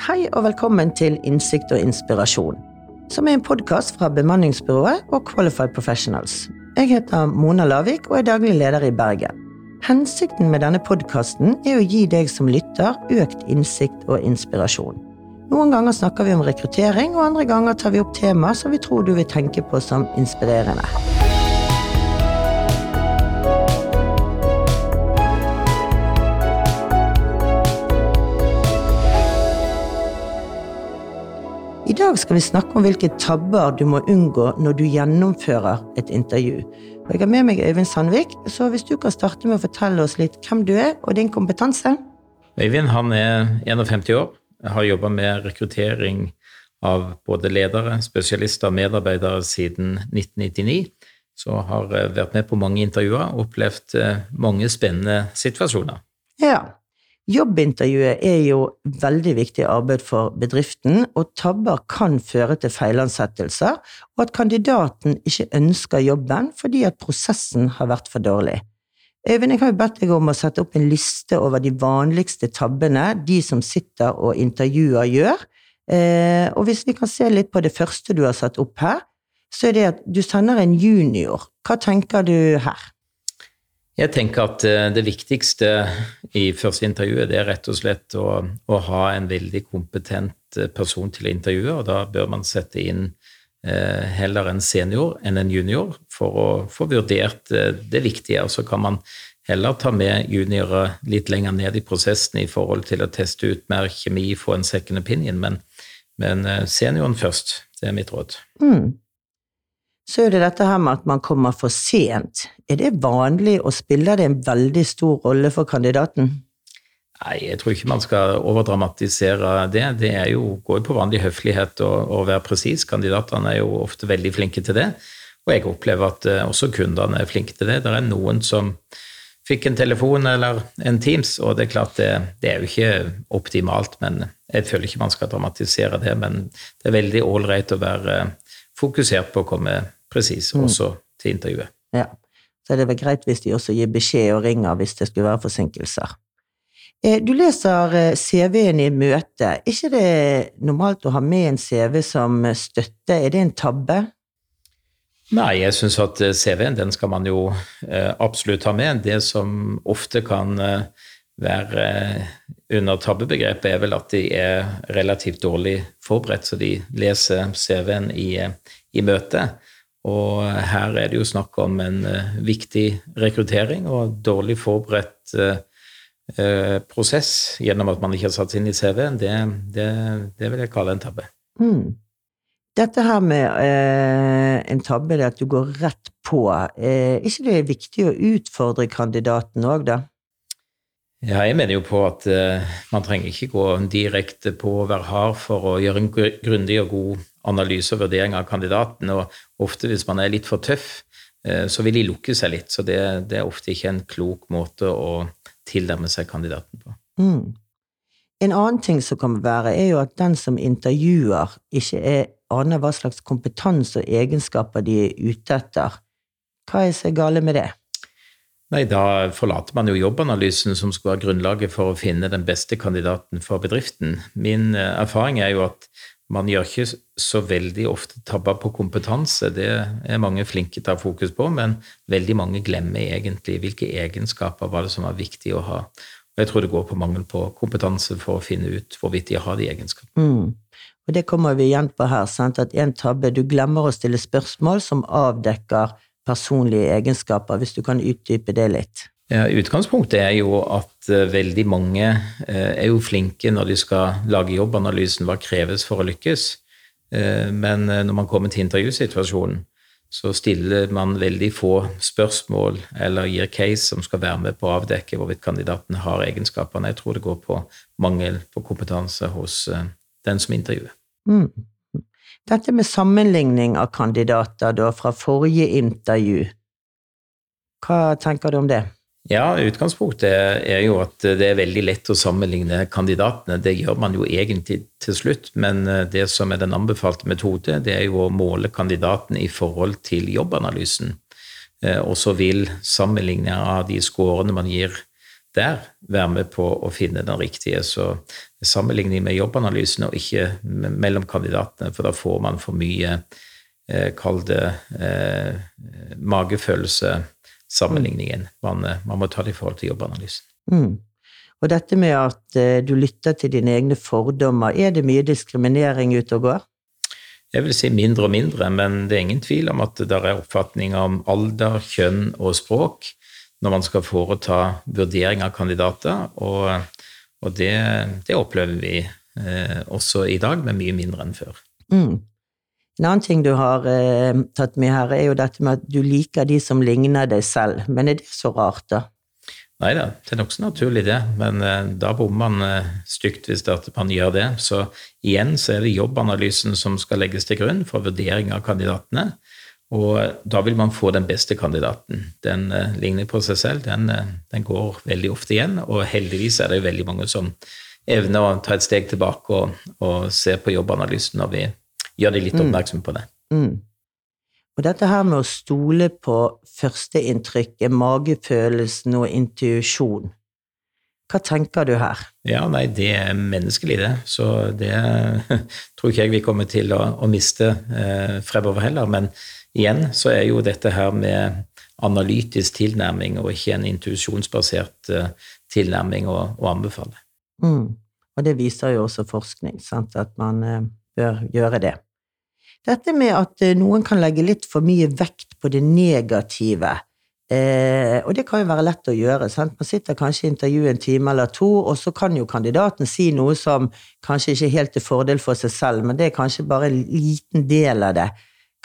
Hei og velkommen til Innsikt og inspirasjon, som er en podkast fra bemanningsbyrået og Qualified Professionals. Jeg heter Mona Lavik og er daglig leder i Bergen. Hensikten med denne podkasten er å gi deg som lytter økt innsikt og inspirasjon. Noen ganger snakker vi om rekruttering, og andre ganger tar vi opp temaer som vi tror du vil tenke på som inspirerende. Dag skal vi snakke om hvilke tabber du må unngå når du gjennomfører et intervju. Og jeg har med meg Øyvind Sandvik, så hvis du kan starte med å fortelle oss litt hvem du er og din kompetanse? Øyvind han er 51 år, jeg har jobba med rekruttering av både ledere, spesialister og medarbeidere siden 1999. Så har vært med på mange intervjuer og opplevd eh, mange spennende situasjoner. Ja, Jobbintervjuet er jo veldig viktig arbeid for bedriften, og tabber kan føre til feilansettelser, og at kandidaten ikke ønsker jobben fordi at prosessen har vært for dårlig. Øyvind, jeg har jo bedt deg om å sette opp en liste over de vanligste tabbene de som sitter og intervjuer, gjør. Eh, og hvis vi kan se litt på det første du har satt opp her, så er det at du sender en junior. Hva tenker du her? Jeg tenker at eh, det viktigste i første intervjuet det er rett og slett å, å, ha en veldig kompetent eh, person til å intervjue, og da bør man sette inn eh, heller en senior enn en junior for å få vurdert eh, det viktige. Og så kan man heller ta med juniorer litt lenger ned i prosessen i forhold til å teste ut mer kjemi, få en second opinion, men, men eh, senioren først. Det er mitt råd. Mm så er det dette her med at man kommer for sent. Er det vanlig, og spiller det en veldig stor rolle for kandidaten? Nei, jeg tror ikke man skal overdramatisere det. Det jo, går jo på vanlig høflighet å være presis. Kandidatene er jo ofte veldig flinke til det. Og jeg opplever at eh, også kundene er flinke til det. Det er noen som fikk en telefon eller en Teams, og det er klart det, det er jo ikke optimalt, men jeg føler ikke man skal dramatisere det. Men det er veldig ålreit å være fokusert på å komme presis, mm. også til intervjuet. Ja, så det vel greit hvis de også gir beskjed og ringer hvis det skulle være forsinkelser. Eh, du leser eh, CV-en i møte. Er ikke det normalt å ha med en CV som støtte? Er det en tabbe? Nei, jeg syns at eh, CV-en den skal man jo absolutt ha med. Det som ofte kan være under tabbebegrepet, er vel at de er relativt dårlig forberedt, så de leser CV-en i, i møtet. Og her er det jo snakk om en uh, viktig rekruttering og dårlig forberedt uh, uh, prosess gjennom at man ikke har satt seg inn i CV-en. Det, det, det, vil jeg kalle en tabbe. Mm. Dette her med en tabbe, det at du går rett på, er ikke det viktig å utfordre kandidaten òg, da? Ja, jeg mener jo på at man trenger ikke gå direkte på å være hard for å gjøre en grundig og god analyse og vurdering av kandidaten. Og ofte hvis man er litt for tøff, uh, så vil de lukke seg litt. Så det, det er ofte ikke en klok måte å tilnærme seg kandidaten på. Mm. En annen ting som kan være, er jo at den som intervjuer, ikke er, aner hva slags kompetanse og egenskaper de er ute etter. Hva er så gale med det? Nei, Da forlater man jo jobbanalysen som skal være grunnlaget for å finne den beste kandidaten for bedriften. Min eh, erfaring er jo at man gjør ikke så veldig ofte tabber på kompetanse, det er mange flinke til å ha fokus på, men veldig mange glemmer egentlig hvilke egenskaper var det som var viktig å ha. Og jeg tror det går på mangel på kompetanse for å finne ut hvorvidt de har de egenskapene. Mm. Og det kommer vi igjen på her, sant? at en tabbe Du glemmer å stille spørsmål som avdekker personlige egenskaper, hvis du kan utdype det litt. Ja, utgangspunktet er jo at uh, veldig mange uh, er jo flinke når de skal lage jobbanalysen hva kreves for å lykkes. Uh, men når man kommer til intervjusituasjonen, så stiller man veldig få spørsmål eller gir case som skal være med på å avdekke hvorvidt kandidaten har egenskapene. Jeg tror det går på mangel på kompetanse hos den som intervjuer. Mm. Dette med sammenligning av kandidater da, fra forrige intervju, hva tenker du om det? Ja, Utgangspunktet er jo at det er veldig lett å sammenligne kandidatene. Det gjør man jo egentlig til slutt, men det som er den anbefalte metode, det er jo å måle kandidaten i forhold til jobbanalysen. Eh, og så vil sammenligning av de scorene man gir der være med på å finne den riktige. Så sammenligning med jobbanalysene og ikke mellom kandidatene, for da får man for mye eh, Kall det eh, magefølelse sammenligningen. Man, eh, man, må ta det i forhold til jobbanalysen. Mm. Og dette med at eh, du lytter til dine egne fordommer, er det mye diskriminering ute og går? Jeg vil si mindre og mindre, men det er ingen tvil om at det er oppfatninger om alder, kjønn og språk når man skal foreta vurdering av kandidater, og, og det, det, opplever vi eh, også i dag, men mye mindre enn før. Mm. En annen ting du har eh, tatt med her, er jo dette med at du liker de som ligner deg selv. Men er det så rart, da? Nei da, det er nokså naturlig, det. Men eh, da bommer man eh, stygt hvis man gjør det. Så igjen så er det jobbanalysen som skal legges til grunn for vurdering av kandidatene. Og da vil man få den beste kandidaten. Den uh, ligner på seg selv, den, uh, den, går veldig ofte igjen. Og heldigvis er det veldig mange som evner å ta et steg tilbake og, og se på jobbanalysen når vi gjør de litt mm. oppmerksom på det. Mm. Og dette her med å stole på førsteinntrykket, magefølelsen og intuisjon, hva tenker du her? Ja, nei, det er menneskelig, det. Så det tror ikke jeg vi kommer til å, å miste eh, fremover heller. Men igjen så er jo dette her med analytisk tilnærming og ikke en intuisjonsbasert eh, tilnærming å, anbefale. Mm. Og det viser jo også forskning, sant? at man eh, bør gjøre det. Dette med at eh, noen kan legge litt for mye vekt på det negative, eh, og det kan jo være lett å gjøre. Sant? Man sitter kanskje i intervju en time eller to, og så kan jo kandidaten si noe som kanskje ikke er helt til fordel for seg selv, men det er kanskje bare en liten del av det.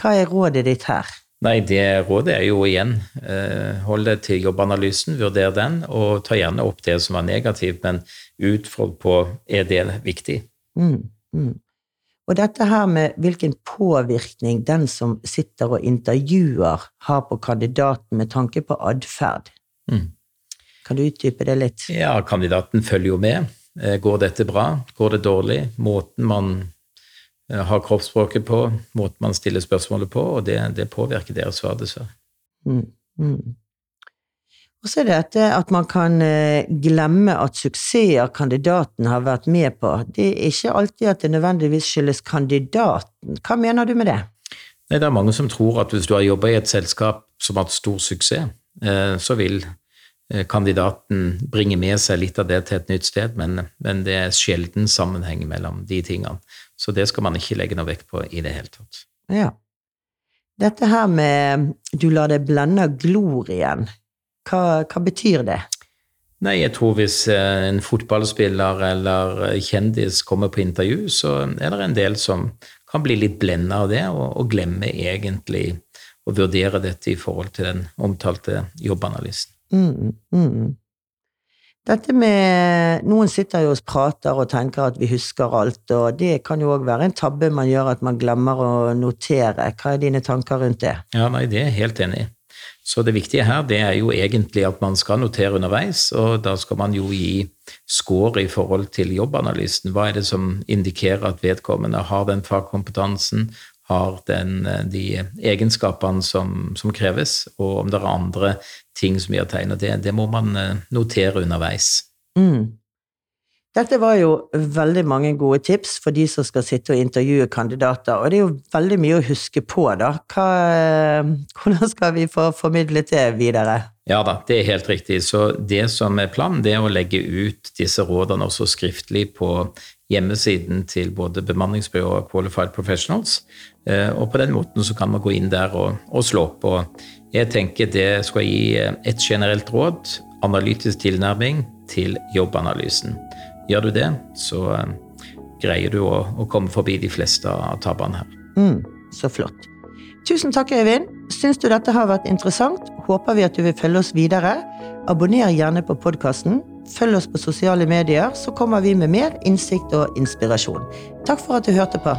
Hva er rådet ditt her? Nei, det rådet er jo igjen eh, hold deg til jobbanalysen, vurder den, og ta gjerne opp det som var negativt, men utfordr på er det viktig. Mm, mm. Og dette her med hvilken påvirkning den som sitter og intervjuer, har på kandidaten med tanke på atferd. Mm. Kan du utdype det litt? Ja, kandidaten følger jo med. Eh, går dette bra? Går det dårlig? Måten man har kroppsspråket på, måten man stiller spørsmålet på, og det, det påvirker deres svar, dessverre. Mm. Mm. Og så er det dette at man kan eh, glemme at suksesser kandidaten har vært med på. Det er ikke alltid at det nødvendigvis skyldes kandidaten. Hva mener du med det? Nei, det er mange som tror at hvis du har jobba i et selskap som har hatt stor suksess, eh, så vil eh, kandidaten bringer med seg litt av det til et nytt sted, men, men det er sjelden sammenheng mellom de tingene. Så det skal man ikke legge noe vekt på i det hele tatt. Ja. Dette her med du lar det blende av glorien, hva, hva betyr det? Nei, jeg tror hvis eh, en fotballspiller eller kjendis kommer på intervju, så er det en del som kan bli litt blenda av det, og, og glemme egentlig å vurdere dette i forhold til den omtalte jobbanalysen. Mm, mm. Dette med Noen sitter jo og prater og tenker at vi husker alt, og det kan jo òg være en tabbe man gjør at man glemmer å notere. Hva er dine tanker rundt det? Ja, nei, Det er jeg helt enig i. Så det viktige her det er jo egentlig at man skal notere underveis, og da skal man jo gi score i forhold til jobbanalysen. Hva er det som indikerer at vedkommende har den fagkompetansen, har den, eh, de egenskapene som, som, kreves, og om det er andre ting som gir tegn. Og det, det må man eh, notere underveis. Mm. Dette var jo veldig mange gode tips for de som skal sitte og intervjue kandidater, og det er jo veldig mye å huske på, da. Hva, eh, hvordan skal vi få formidlet det videre? Ja da, det er helt riktig. Så det som er planen, det er å legge ut disse rådene også skriftlig på hjemmesiden til både bemanningsbyrået og Qualified Professionals. Eh, og på den måten så kan man gå inn der og, og slå. Og jeg tenker det skal gi et generelt råd, analytisk tilnærming til jobbanalysen. Gjør du det, så eh, greier du å, å komme forbi de fleste av tabbene her. Mm, så flott. Tusen takk, Øyvind. Syns du dette har vært interessant, håper vi at du vil følge oss videre. Abonner gjerne på podkasten. Følg oss på sosiale medier, så kommer vi med mer innsikt og inspirasjon. Takk for at du hørte på.